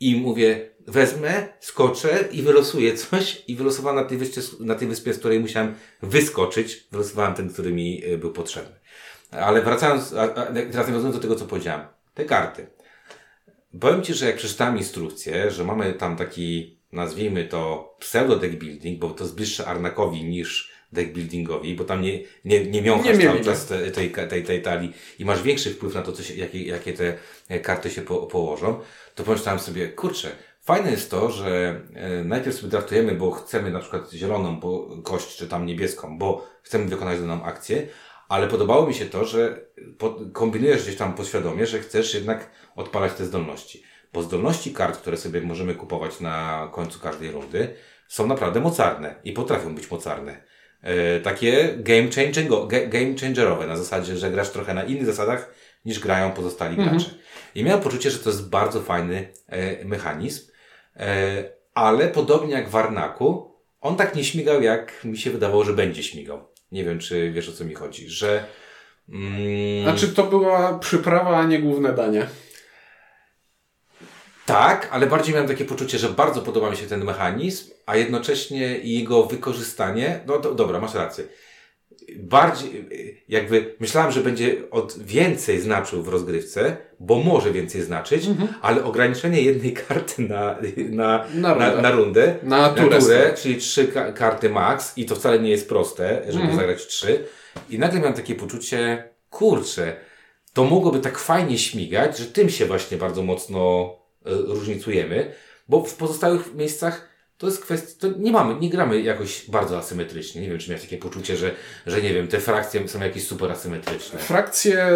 I mówię, wezmę, skoczę i wylosuję coś. I wylosowałem na tej, wyspie, na tej wyspie, z której musiałem wyskoczyć. Wylosowałem ten, który mi e, był potrzebny. Ale wracając, a, a, teraz nawiązując do tego, co powiedziałem. Te karty. Powiem Ci, że jak przeczytałem instrukcję, że mamy tam taki, nazwijmy to pseudo deck building, bo to jest bliższe Arnakowi niż deckbuildingowi, bo tam nie, nie, nie miąchasz nie cały czas tej, tej, tej, tej talii i masz większy wpływ na to, co się, jakie, jakie te karty się po, położą, to pomyślałem sobie, kurczę, fajne jest to, że e, najpierw sobie draftujemy, bo chcemy na przykład zieloną bo, kość, czy tam niebieską, bo chcemy wykonać daną akcję, ale podobało mi się to, że kombinujesz gdzieś tam podświadomie, że chcesz jednak odpalać te zdolności. Bo zdolności kart, które sobie możemy kupować na końcu każdej rundy, są naprawdę mocarne i potrafią być mocarne. E, takie game, changing, game changerowe, na zasadzie, że grasz trochę na innych zasadach niż grają pozostali mhm. gracze. I miałem poczucie, że to jest bardzo fajny e, mechanizm, e, ale podobnie jak w Arnaku, on tak nie śmigał, jak mi się wydawało, że będzie śmigał. Nie wiem, czy wiesz o co mi chodzi, że... Mm... Znaczy to była przyprawa, a nie główne danie. Tak, ale bardziej miałem takie poczucie, że bardzo podoba mi się ten mechanizm, a jednocześnie jego wykorzystanie, no to, dobra, masz rację. Bardziej, jakby myślałem, że będzie od więcej znaczył w rozgrywce, bo może więcej znaczyć, mhm. ale ograniczenie jednej [LAUGHS] karty na, na, na, rundę, na, na, rundę, na turę, turę czyli trzy ka karty max i to wcale nie jest proste, żeby mhm. zagrać trzy. I nagle miałem takie poczucie, kurczę, to mogłoby tak fajnie śmigać, że tym się właśnie bardzo mocno E, różnicujemy, bo w pozostałych miejscach to jest kwestia, to nie mamy, nie gramy jakoś bardzo asymetrycznie. Nie wiem, czy miałeś takie poczucie, że, że nie wiem, te frakcje są jakieś super asymetryczne. Frakcje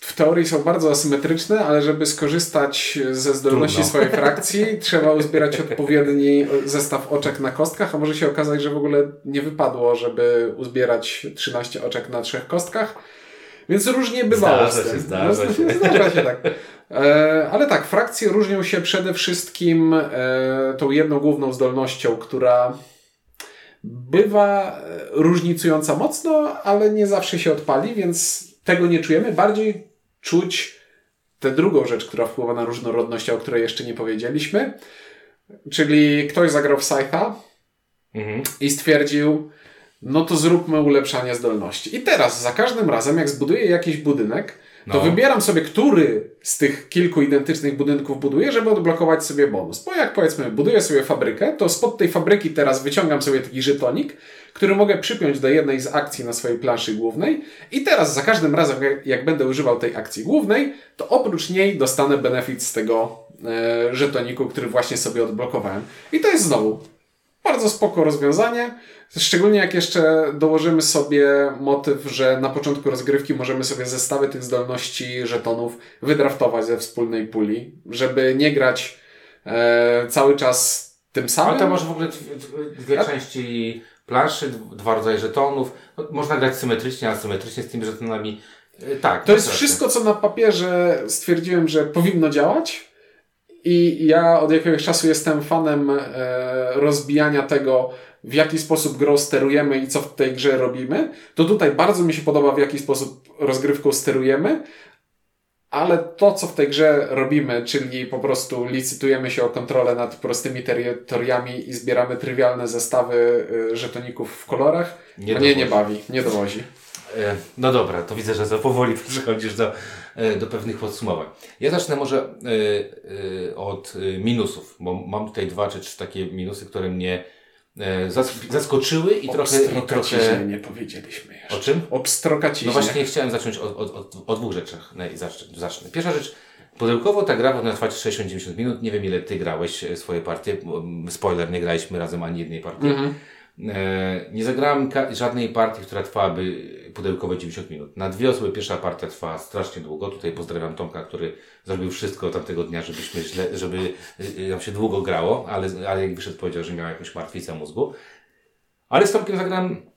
w teorii są bardzo asymetryczne, ale żeby skorzystać ze zdolności Trudno. swojej frakcji, [LAUGHS] trzeba uzbierać odpowiedni zestaw oczek na kostkach, a może się okazać, że w ogóle nie wypadło, żeby uzbierać 13 oczek na trzech kostkach. Więc różnie bywało zdarza. Się, zdarza no, się. Zdarza się, tak. E, ale tak, frakcje różnią się przede wszystkim e, tą jedną główną zdolnością, która bywa e, różnicująca mocno, ale nie zawsze się odpali, więc tego nie czujemy. Bardziej czuć tę drugą rzecz, która wpływa na różnorodność, o której jeszcze nie powiedzieliśmy. Czyli ktoś zagrał w Scytha mhm. i stwierdził, no to zróbmy ulepszanie zdolności. I teraz za każdym razem, jak zbuduję jakiś budynek, to no. wybieram sobie, który z tych kilku identycznych budynków buduję, żeby odblokować sobie bonus. Bo jak powiedzmy, buduję sobie fabrykę, to spod tej fabryki teraz wyciągam sobie taki żetonik, który mogę przypiąć do jednej z akcji na swojej planszy głównej i teraz za każdym razem, jak będę używał tej akcji głównej, to oprócz niej dostanę benefit z tego e, żetoniku, który właśnie sobie odblokowałem. I to jest znowu bardzo spoko rozwiązanie. Szczególnie jak jeszcze dołożymy sobie motyw, że na początku rozgrywki możemy sobie zestawy tych zdolności żetonów wydraftować ze wspólnej puli, żeby nie grać e, cały czas tym samym. Ale to może w ogóle dwie części planszy, dwa rodzaje żetonów. No, można grać symetrycznie, asymetrycznie z tymi żetonami. E, tak. To jest wszystko, co na papierze stwierdziłem, że powinno działać. I ja od jakiegoś czasu jestem fanem e, rozbijania tego, w jaki sposób grą sterujemy i co w tej grze robimy, to tutaj bardzo mi się podoba, w jaki sposób rozgrywką sterujemy, ale to, co w tej grze robimy, czyli po prostu licytujemy się o kontrolę nad prostymi terytoriami i zbieramy trywialne zestawy y, żetoników w kolorach, nie, nie, nie bawi, nie dowozi. E, no dobra, to widzę, że za powoli [LAUGHS] przechodzisz do, e, do pewnych podsumowań. Ja zacznę może e, od minusów, bo mam tutaj dwa czy trzy takie minusy, które mnie zaskoczyły i trochę, i trochę... nie powiedzieliśmy jeszcze. O czym? Obstrokaciźnie. No właśnie chciałem zacząć od, od, od, od dwóch rzeczach. No zacznę. Pierwsza rzecz, pudełkowo ta gra powinna trwać 60-90 minut. Nie wiem ile ty grałeś swoje partie. Spoiler, nie graliśmy razem ani jednej partii. Mhm. Nie zagrałem żadnej partii, która trwałaby pudełkowe 90 minut. Na dwie osoby pierwsza partia trwa strasznie długo. Tutaj pozdrawiam Tomka, który zrobił wszystko tamtego dnia, żebyśmy źle, żeby y, y, nam się długo grało, ale, ale jak wyszedł powiedział, że miał jakąś martwicę mózgu. Ale z Tomkiem zagrałem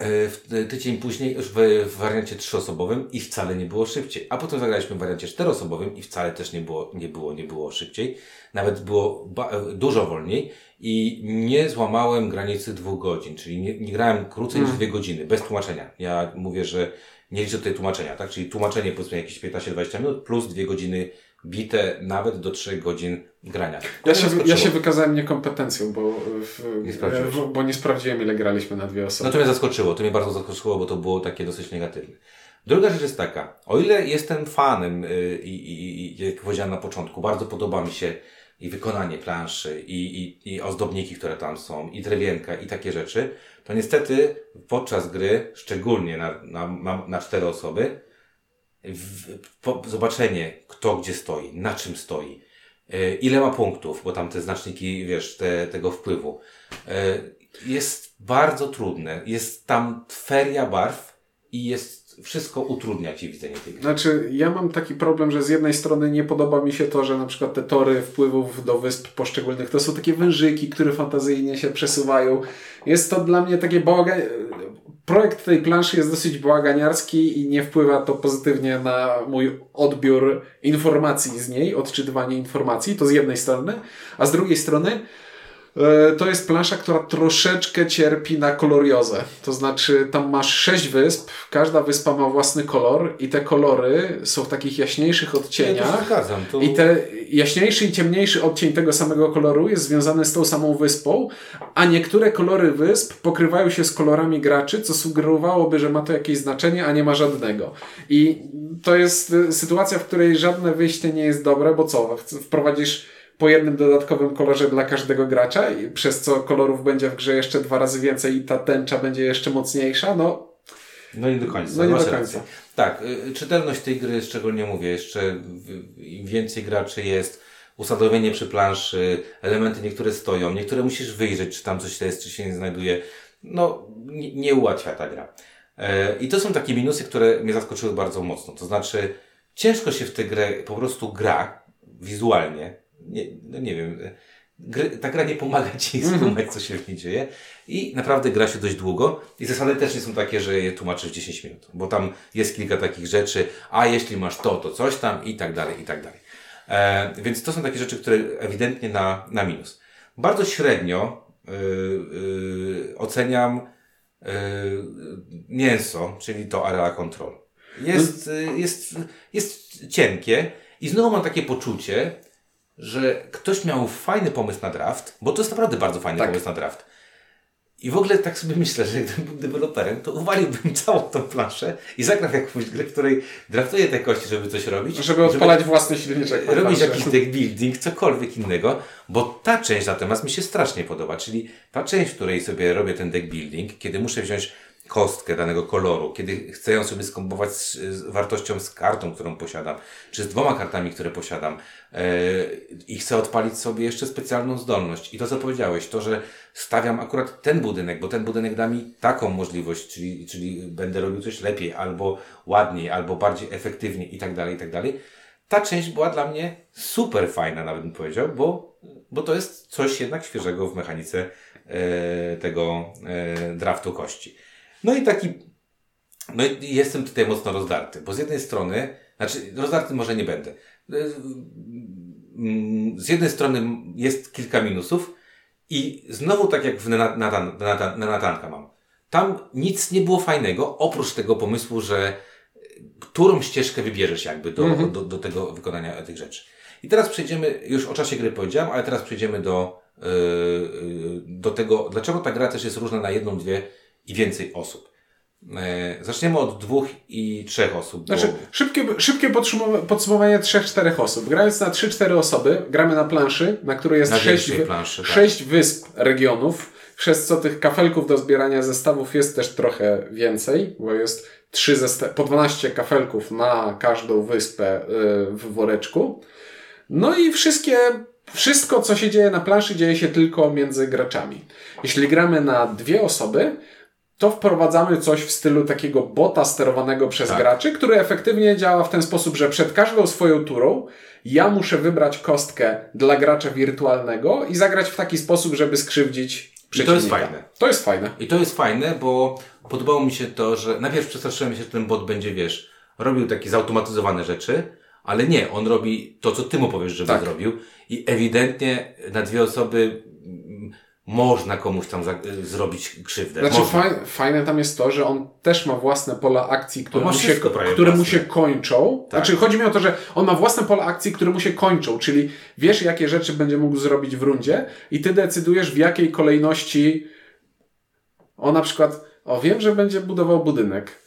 w tydzień później już w, w wariancie trzyosobowym i wcale nie było szybciej. A potem zagraliśmy w wariancie czteroosobowym i wcale też nie było, nie było, nie było szybciej. Nawet było dużo wolniej i nie złamałem granicy dwóch godzin, czyli nie, nie grałem krócej niż mm. dwie godziny, bez tłumaczenia. Ja mówię, że nie liczę tutaj tłumaczenia, tak? Czyli tłumaczenie powiedzmy jakieś 15-20 minut plus dwie godziny bite nawet do 3 godzin grania. Ja się, ja się wykazałem niekompetencją, bo, w, nie w, bo nie sprawdziłem ile graliśmy na dwie osoby. No to mnie zaskoczyło, to mnie bardzo zaskoczyło, bo to było takie dosyć negatywne. Druga rzecz jest taka, o ile jestem fanem y, i, i, i jak powiedziałem na początku, bardzo podoba mi się i wykonanie planszy, i, i, i ozdobniki, które tam są, i drewienka, i takie rzeczy, to niestety podczas gry, szczególnie na, na, na, cztery osoby, w, po, zobaczenie, kto gdzie stoi, na czym stoi, e, ile ma punktów, bo tam te znaczniki, wiesz, te, tego wpływu, e, jest bardzo trudne. Jest tam feria barw i jest wszystko utrudnia Ci widzenie tej gry. Znaczy, ja mam taki problem, że z jednej strony nie podoba mi się to, że na przykład te tory wpływów do wysp poszczególnych to są takie wężyki, które fantazyjnie się przesuwają. Jest to dla mnie takie bałagan... Projekt tej planszy jest dosyć bałaganiarski i nie wpływa to pozytywnie na mój odbiór informacji z niej, odczytywanie informacji, to z jednej strony, a z drugiej strony to jest plansza, która troszeczkę cierpi na koloriozę. To znaczy, tam masz sześć wysp, każda wyspa ma własny kolor i te kolory są w takich jaśniejszych odcieniach. Ja to... I te jaśniejszy i ciemniejszy odcień tego samego koloru jest związany z tą samą wyspą, a niektóre kolory wysp pokrywają się z kolorami graczy, co sugerowałoby, że ma to jakieś znaczenie, a nie ma żadnego. I to jest e, sytuacja, w której żadne wyjście nie jest dobre, bo co? Wprowadzisz po jednym dodatkowym kolorze dla każdego gracza, przez co kolorów będzie w grze jeszcze dwa razy więcej i ta tęcza będzie jeszcze mocniejsza, no. No nie do końca. No nie do końca. Tak, y, czytelność tej gry szczególnie mówię, jeszcze im więcej graczy jest, usadowienie przy planszy, elementy niektóre stoją, niektóre musisz wyjrzeć, czy tam coś jest, czy się nie znajduje. No, nie, nie ułatwia ta gra. E, I to są takie minusy, które mnie zaskoczyły bardzo mocno. To znaczy, ciężko się w tę grę po prostu gra wizualnie, nie, no nie wiem, gry, ta gra nie pomaga ci mhm. skumać, co się w niej dzieje. I naprawdę gra się dość długo. I zasady też nie są takie, że je tłumaczysz 10 minut, bo tam jest kilka takich rzeczy, a jeśli masz to, to coś tam i tak dalej, i tak dalej. E, więc to są takie rzeczy, które ewidentnie na, na minus. Bardzo średnio yy, yy, oceniam yy, mięso, czyli to area control. Jest, no. jest, jest cienkie i znowu mam takie poczucie, że ktoś miał fajny pomysł na draft, bo to jest naprawdę bardzo fajny tak. pomysł na draft. I w ogóle tak sobie myślę, że gdybym był deweloperem, to uwaliłbym [LAUGHS] całą tą planszę i zagrał jakąś grę, w której draftuję te kości, żeby coś robić. Żeby odpalać żeby własny silniczek. Robić jakiś deck building, cokolwiek innego, bo ta część natomiast mi się strasznie podoba. Czyli ta część, w której sobie robię ten deck building, kiedy muszę wziąć kostkę danego koloru, kiedy chcę ją sobie skombować z, z, wartością z kartą, którą posiadam, czy z dwoma kartami, które posiadam yy, i chcę odpalić sobie jeszcze specjalną zdolność. I to, co powiedziałeś, to, że stawiam akurat ten budynek, bo ten budynek da mi taką możliwość, czyli, czyli będę robił coś lepiej, albo ładniej, albo bardziej efektywnie i tak dalej, i tak dalej. Ta część była dla mnie super fajna, nawet bym powiedział, bo, bo to jest coś jednak świeżego w mechanice e, tego e, draftu kości. No i taki, no i jestem tutaj mocno rozdarty, bo z jednej strony, znaczy rozdarty może nie będę. Z jednej strony jest kilka minusów i znowu tak jak w Natanka mam. Tam nic nie było fajnego, oprócz tego pomysłu, że którą ścieżkę wybierzesz jakby do, mhm. do, do tego wykonania tych rzeczy. I teraz przejdziemy, już o czasie gry powiedziałem, ale teraz przejdziemy do, yy, do tego, dlaczego ta gra też jest różna na jedną, dwie i więcej osób. E, zaczniemy od dwóch i trzech osób. Znaczy, bo... szybkie, szybkie podsumowanie trzech, czterech osób. Grając na trzy, cztery osoby, gramy na planszy, na której jest sześć, planszy, tak. sześć wysp regionów, przez co tych kafelków do zbierania zestawów jest też trochę więcej, bo jest trzy po 12 kafelków na każdą wyspę y, w woreczku. No i wszystkie wszystko, co się dzieje na planszy, dzieje się tylko między graczami. Jeśli gramy na dwie osoby, to wprowadzamy coś w stylu takiego bota sterowanego przez tak. graczy, który efektywnie działa w ten sposób, że przed każdą swoją turą ja muszę wybrać kostkę dla gracza wirtualnego i zagrać w taki sposób, żeby skrzywdzić I to jest fajne. To jest fajne. I to jest fajne, bo podobało mi się to, że najpierw przestraszyłem się, że ten bot będzie, wiesz, robił takie zautomatyzowane rzeczy, ale nie, on robi to, co ty mu powiesz, żeby tak. zrobił. I ewidentnie na dwie osoby można komuś tam zrobić krzywdę. Znaczy faj, fajne tam jest to, że on też ma własne pola akcji, które, mu się, które mu się kończą. Tak. Znaczy chodzi mi o to, że on ma własne pola akcji, które mu się kończą, czyli wiesz jakie rzeczy będzie mógł zrobić w rundzie i ty decydujesz w jakiej kolejności o na przykład, o wiem, że będzie budował budynek.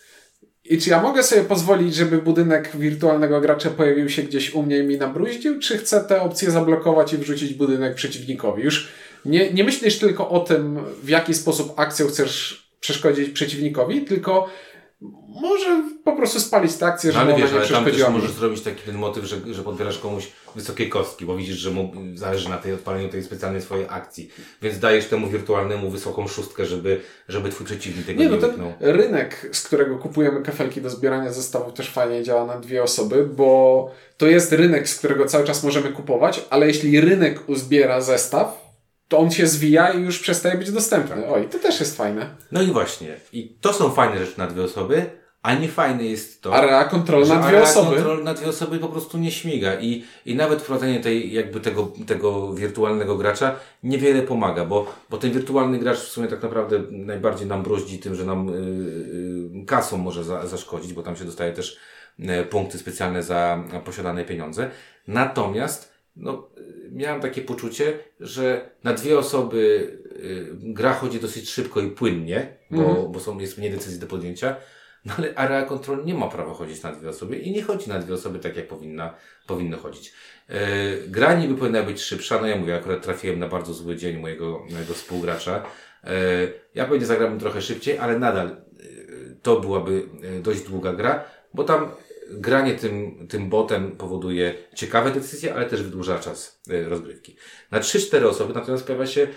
I czy ja mogę sobie pozwolić, żeby budynek wirtualnego gracza pojawił się gdzieś u mnie i mi nabruździł, czy chcę te opcje zablokować i wrzucić budynek przeciwnikowi? Już nie, nie myślisz tylko o tym, w jaki sposób akcją chcesz przeszkodzić przeciwnikowi, tylko może po prostu spalić tę akcję, żeby no, ale wiesz, nie ale tam też możesz zrobić taki ten motyw, że, że podbierasz komuś wysokie kostki, bo widzisz, że mu zależy na tej odpaleniu tej specjalnej swojej akcji. Więc dajesz temu wirtualnemu wysoką szóstkę, żeby, żeby twój przeciwnik tego nie, nie no ten rynek, z którego kupujemy kafelki do zbierania zestawów też fajnie działa na dwie osoby, bo to jest rynek, z którego cały czas możemy kupować, ale jeśli rynek uzbiera zestaw, to on się zwija i już przestaje być dostępny. Oj, to też jest fajne. No i właśnie. I to są fajne rzeczy na dwie osoby, a nie fajne jest to. Area kontrol na dwie osoby. kontrol na dwie osoby po prostu nie śmiga. I, i nawet wprowadzenie tej, jakby tego, tego wirtualnego gracza niewiele pomaga, bo, bo ten wirtualny gracz w sumie tak naprawdę najbardziej nam broździ tym, że nam yy, kasą może za, zaszkodzić, bo tam się dostaje też yy, punkty specjalne za posiadane pieniądze. Natomiast no, miałem takie poczucie, że na dwie osoby y, gra chodzi dosyć szybko i płynnie, bo, mm. bo są, jest mniej decyzji do podjęcia, no ale area control nie ma prawa chodzić na dwie osoby i nie chodzi na dwie osoby tak, jak powinna, powinno chodzić. Yy, gra niby powinna być szybsza, no ja mówię, akurat trafiłem na bardzo zły dzień mojego, mojego współgracza. Yy, ja pewnie zagrałbym trochę szybciej, ale nadal yy, to byłaby dość długa gra, bo tam granie tym, tym botem powoduje ciekawe decyzje, ale też wydłuża czas e, rozgrywki. Na 3-4 osoby natomiast pojawia się, e,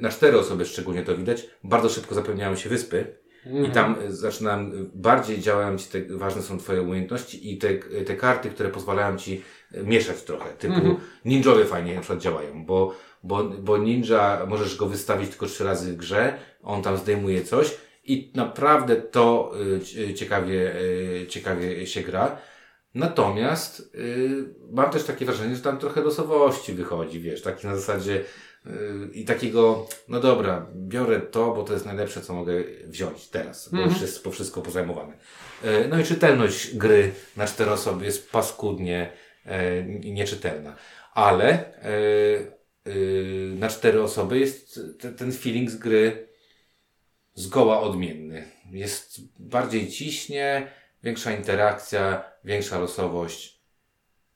na 4 osoby szczególnie to widać, bardzo szybko zapełniają się wyspy mhm. i tam e, zaczynam, bardziej działają Ci te, ważne są Twoje umiejętności i te, te karty, które pozwalają Ci mieszać trochę, typu mhm. ninjowie fajnie na przykład działają, bo, bo, bo ninja możesz go wystawić tylko trzy razy w grze, on tam zdejmuje coś, i naprawdę to y, ciekawie, y, ciekawie się gra. Natomiast y, mam też takie wrażenie, że tam trochę losowości wychodzi, wiesz, taki na zasadzie i takiego, no dobra, biorę to, bo to jest najlepsze, co mogę wziąć teraz, bo mm -hmm. już jest po wszystko pozajmowane. No i czytelność gry na cztery osoby jest paskudnie nieczytelna, ale na cztery osoby jest ten feeling z gry zgoła odmienny. Jest bardziej ciśnie, większa interakcja, większa losowość,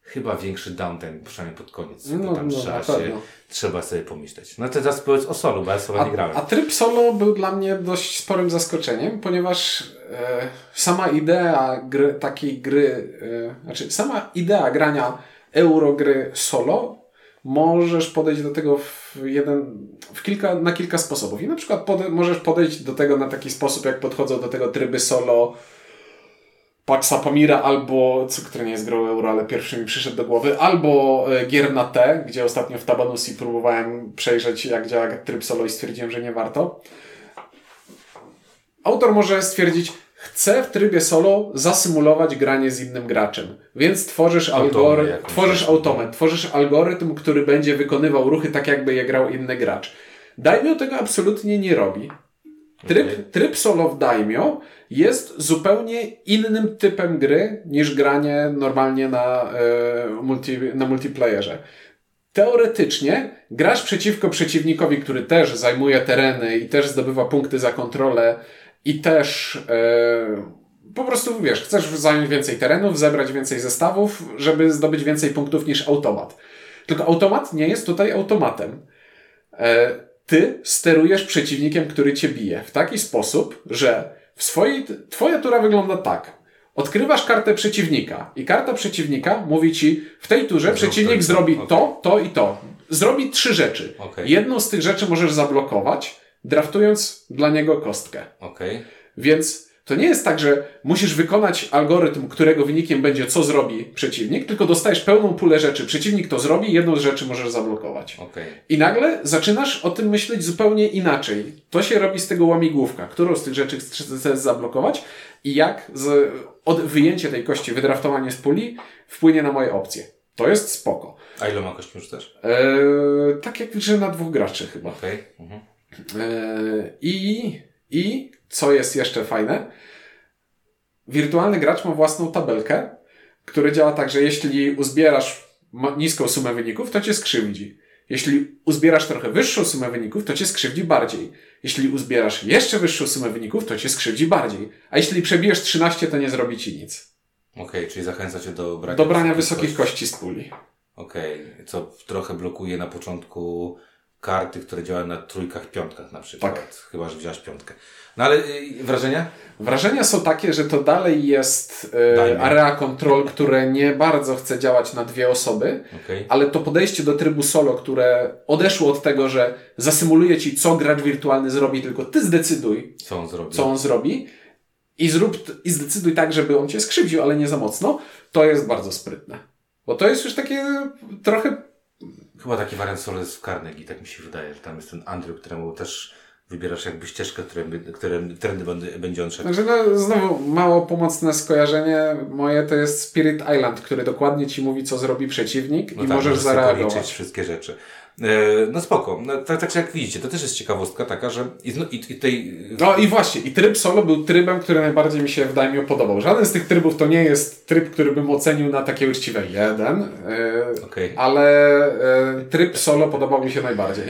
chyba większy downtime, przynajmniej pod koniec. No, tam no, trzeba, się, trzeba sobie pomyśleć. No to teraz powiedz o solo, bo ja solo a, nie grałem. A tryb solo był dla mnie dość sporym zaskoczeniem, ponieważ e, sama idea gry, takiej gry, e, znaczy sama idea grania eurogry solo możesz podejść do tego w jeden, w kilka, na kilka sposobów. I na przykład pode, możesz podejść do tego na taki sposób, jak podchodzą do tego tryby solo Paxa Pamira albo, co, który nie jest grą euro, ale pierwszy mi przyszedł do głowy, albo e, gier na T, gdzie ostatnio w Tabanusi próbowałem przejrzeć, jak działa tryb solo i stwierdziłem, że nie warto. Autor może stwierdzić, chcę w trybie solo zasymulować granie z innym graczem. Więc tworzysz, algorytm, tworzysz automat, tworzysz algorytm, który będzie wykonywał ruchy tak, jakby je grał inny gracz. Daimyo tego absolutnie nie robi. Tryb, okay. tryb solo w Daimyo jest zupełnie innym typem gry niż granie normalnie na, e, multi, na multiplayerze. Teoretycznie grasz przeciwko przeciwnikowi, który też zajmuje tereny i też zdobywa punkty za kontrolę i też e, po prostu wiesz, chcesz zająć więcej terenów, zebrać więcej zestawów, żeby zdobyć więcej punktów niż automat. Tylko automat nie jest tutaj automatem. E, ty sterujesz przeciwnikiem, który cię bije w taki sposób, że w swojej, twoja tura wygląda tak. Odkrywasz kartę przeciwnika i karta przeciwnika mówi ci, w tej turze przeciwnik zrobi okay. to, to i to. Zrobi trzy rzeczy. Okay. Jedną z tych rzeczy możesz zablokować, draftując dla niego kostkę. Okay. Więc to nie jest tak, że musisz wykonać algorytm, którego wynikiem będzie, co zrobi przeciwnik, tylko dostajesz pełną pulę rzeczy. Przeciwnik to zrobi, jedną z rzeczy możesz zablokować. Okay. I nagle zaczynasz o tym myśleć zupełnie inaczej. To się robi z tego łamigłówka. Którą z tych rzeczy chcesz zablokować i jak z, od wyjęcie tej kości, wydraftowanie z puli wpłynie na moje opcje. To jest spoko. A ile ma kości już też? Eee, tak jak że na dwóch graczy chyba. Okay. Mhm. Eee, I, I co jest jeszcze fajne? Wirtualny gracz ma własną tabelkę, która działa tak, że jeśli uzbierasz niską sumę wyników, to cię skrzywdzi. Jeśli uzbierasz trochę wyższą sumę wyników, to cię skrzywdzi bardziej. Jeśli uzbierasz jeszcze wyższą sumę wyników, to cię skrzywdzi bardziej. A jeśli przebijesz 13, to nie zrobi ci nic. Okej, okay, czyli zachęca cię do brania do brania wysokich kości. kości z puli. Okej, okay, co trochę blokuje na początku karty, które działają na trójkach, piątkach na przykład. Tak. Chyba, że wziąłeś piątkę. No ale y, wrażenia? Wrażenia są takie, że to dalej jest y, area control, które nie bardzo chce działać na dwie osoby, okay. ale to podejście do trybu solo, które odeszło od tego, że zasymuluje ci, co gracz wirtualny zrobi, tylko ty zdecyduj, co on zrobi. Co on zrobi i zrób i zdecyduj tak, żeby on cię skrzywdził, ale nie za mocno, to jest bardzo sprytne. Bo to jest już takie trochę Chyba taki wariant solo jest w Carnegie, tak mi się wydaje, że tam jest ten Andrew, któremu też wybierasz jakby ścieżkę, którym trendy będzie on szedł. Znaczy, no, znowu mało pomocne skojarzenie moje to jest Spirit Island, który dokładnie ci mówi, co zrobi przeciwnik no i tak, możesz zareagować. wszystkie rzeczy. E, no spoko. No, tak, tak jak widzicie, to też jest ciekawostka taka, że i, no, i, i tej... No i właśnie, i tryb solo był trybem, który najbardziej mi się wydaje mi podobał. Żaden z tych trybów to nie jest tryb, który bym ocenił na takie uczciwe jeden, e, okay. ale e, tryb solo podobał mi się najbardziej.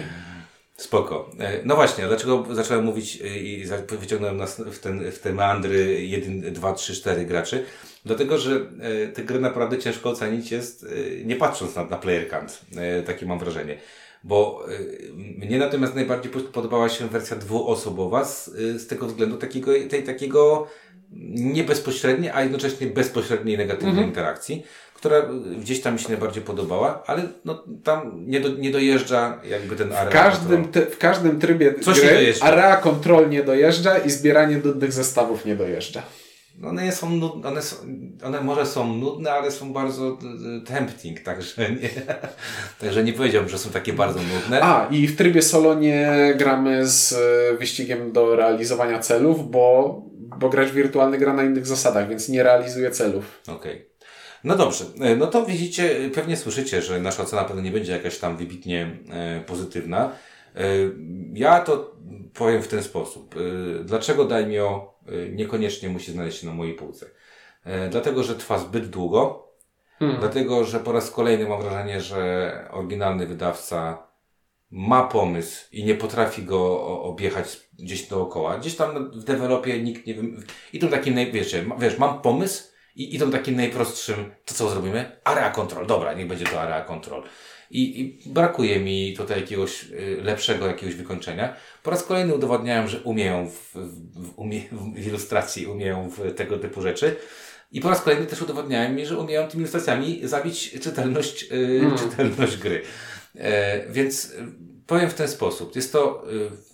Spoko. E, no właśnie, dlaczego zacząłem mówić e, i wyciągnąłem nas w, ten, w te meandry 1, 2, 3, 4 graczy? Dlatego, że e, tę grę naprawdę ciężko ocenić jest, nie patrząc na, na player count. Takie mam wrażenie. Bo mnie natomiast najbardziej podobała się wersja dwuosobowa z, z tego względu takiego, tej takiego nie bezpośredniej, a jednocześnie bezpośredniej negatywnej mhm. interakcji która gdzieś tam mi się najbardziej podobała, ale no, tam nie, do, nie dojeżdża jakby ten area. W każdym, te, w każdym trybie Coś gry area control nie dojeżdża i zbieranie nudnych zestawów nie dojeżdża. One są nudne, one, są, one może są nudne, ale są bardzo tempting, także [LAUGHS] nie, także nie powiedziałbym, że są takie bardzo nudne. A, i w trybie solo nie gramy z e, wyścigiem do realizowania celów, bo, bo gracz wirtualny gra na innych zasadach, więc nie realizuje celów. Okej. Okay. No dobrze, e, no to widzicie, pewnie słyszycie, że nasza ocena pewnie nie będzie jakaś tam wybitnie e, pozytywna. E, ja to powiem w ten sposób. Dlaczego Daimio niekoniecznie musi znaleźć się na mojej półce? Dlatego, że trwa zbyt długo. Hmm. Dlatego, że po raz kolejny mam wrażenie, że oryginalny wydawca ma pomysł i nie potrafi go objechać gdzieś dookoła. Gdzieś tam w dewelopie nikt nie wiem. I to taki, wiecie, wiesz, mam pomysł, i idą takim najprostszym, to co zrobimy? Area control. Dobra, niech będzie to area control. I, I, brakuje mi tutaj jakiegoś y, lepszego jakiegoś wykończenia. Po raz kolejny udowodniałem, że umieją w, w, umie, w ilustracji, umieją w tego typu rzeczy. I po raz kolejny też udowodniałem mi, że umieją tymi ilustracjami zabić czytelność, yy, mm. czytelność gry. E, więc y, powiem w ten sposób. Jest to,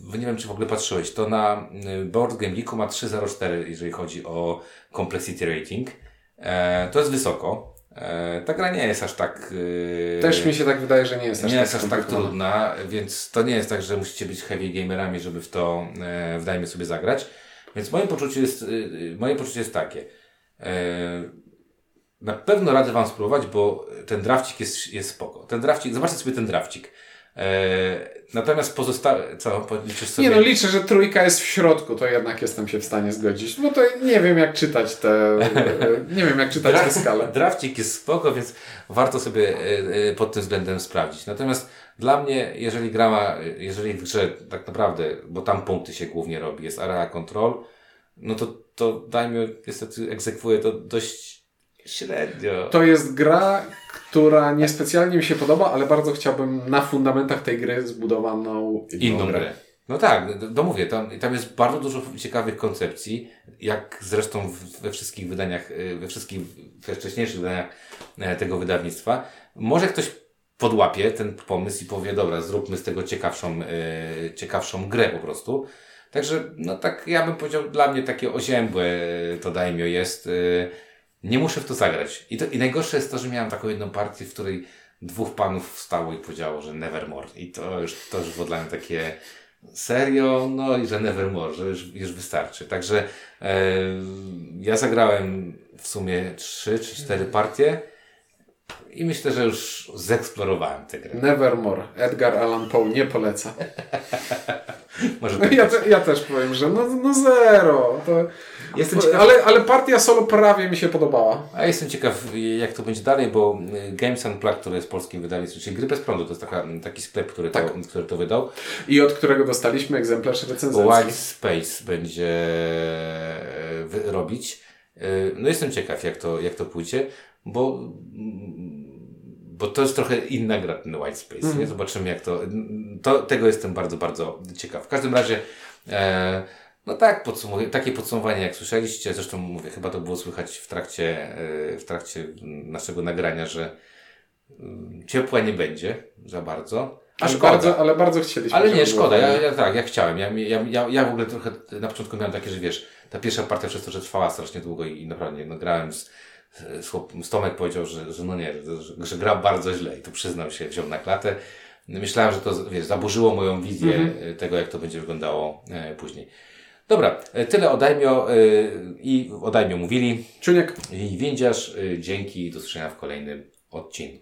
nie wiem czy w ogóle patrzyłeś, to na y, Board Game Geeku ma 3.04, jeżeli chodzi o complexity rating. E, to jest wysoko. E, ta gra nie jest aż tak. E, Też mi się tak wydaje, że nie jest aż, nie tak, jest aż tak trudna, więc to nie jest tak, że musicie być heavy gamerami, żeby w to e, wdajmy sobie zagrać. Więc moje poczucie jest, moje poczucie jest takie. Na pewno radzę Wam spróbować, bo ten drafcik jest, jest spoko. Ten drafcik, zobaczcie sobie ten drafcik. Natomiast pozostałe, co, liczysz sobie? Nie no, liczę, że trójka jest w środku, to jednak jestem się w stanie zgodzić, bo to nie wiem jak czytać te, [LAUGHS] nie wiem jak czytać tę skalę. Drafcik jest spoko, więc warto sobie e, e, pod tym względem sprawdzić. Natomiast dla mnie, jeżeli gra ma, jeżeli w grze tak naprawdę, bo tam punkty się głównie robi, jest area control, no to, to dajmy, niestety egzekwuje to dość średnio. To jest gra, która niespecjalnie mi się podoba, ale bardzo chciałbym na fundamentach tej gry zbudowaną inną grę. grę. No tak, no mówię, tam, tam jest bardzo dużo ciekawych koncepcji, jak zresztą we wszystkich wydaniach, y, we wszystkich we wcześniejszych wydaniach e, tego wydawnictwa. Może ktoś podłapie ten pomysł i powie, dobra, zróbmy z tego ciekawszą, e, ciekawszą grę po prostu. Także, no tak, ja bym powiedział, dla mnie takie oziębłe to daimio jest. Nie muszę w to zagrać. I, to, I najgorsze jest to, że miałem taką jedną partię, w której dwóch panów wstało i powiedziało, że Nevermore. I to już, to już było dla mnie takie serio, no i że Nevermore, że już, już wystarczy. Także e, ja zagrałem w sumie trzy czy cztery partie i myślę, że już zeksplorowałem tę grę. Nevermore. Edgar Allan Poe nie poleca. [LAUGHS] Może tak ja, te, ja też powiem, że no, no zero. To, Jestem ciekaw, ale, ale partia solo prawie mi się podobała. a jestem ciekaw, jak to będzie dalej, bo y, Games Unplugged, który jest polskim wydawnictwem, czyli Gry Bez Prądu, to jest taka, taki sklep, który, to, który to wydał. I od którego dostaliśmy egzemplarz recenzencki. White Space będzie wy- robić. E, No jestem ciekaw, jak to, jak to pójdzie, bo, bo to jest trochę inna gra, ten White Space. Nie? Zobaczymy, jak to, to. Tego jestem bardzo, bardzo ciekaw. W każdym razie, e, no tak, podsumuj- takie podsumowanie, jak słyszeliście, zresztą mówię, chyba to było słychać w trakcie, e, w trakcie naszego nagrania, że mm, ciepła nie będzie za bardzo. A Ale szkoda. bardzo, ale bardzo chcieliśmy. Ale nie, szkoda, ja, ja tak, ja chciałem. Ja, ja, ja, ja w ogóle trochę na początku miałem takie, że wiesz, ta pierwsza partia przez to, że trwała strasznie długo i naprawdę no, grałem z, z, Tomek powiedział, że, że no nie, że, że grał bardzo źle i to przyznał się, wziął na klatę. Myślałem, że to wiesz, zaburzyło moją wizję Mhm. tego, jak to będzie wyglądało e, później. Dobra, e, tyle o Daimio e, i o Daimio mówili Czuniek. i Windziarz. E, dzięki, do usłyszenia w kolejnym odcinku.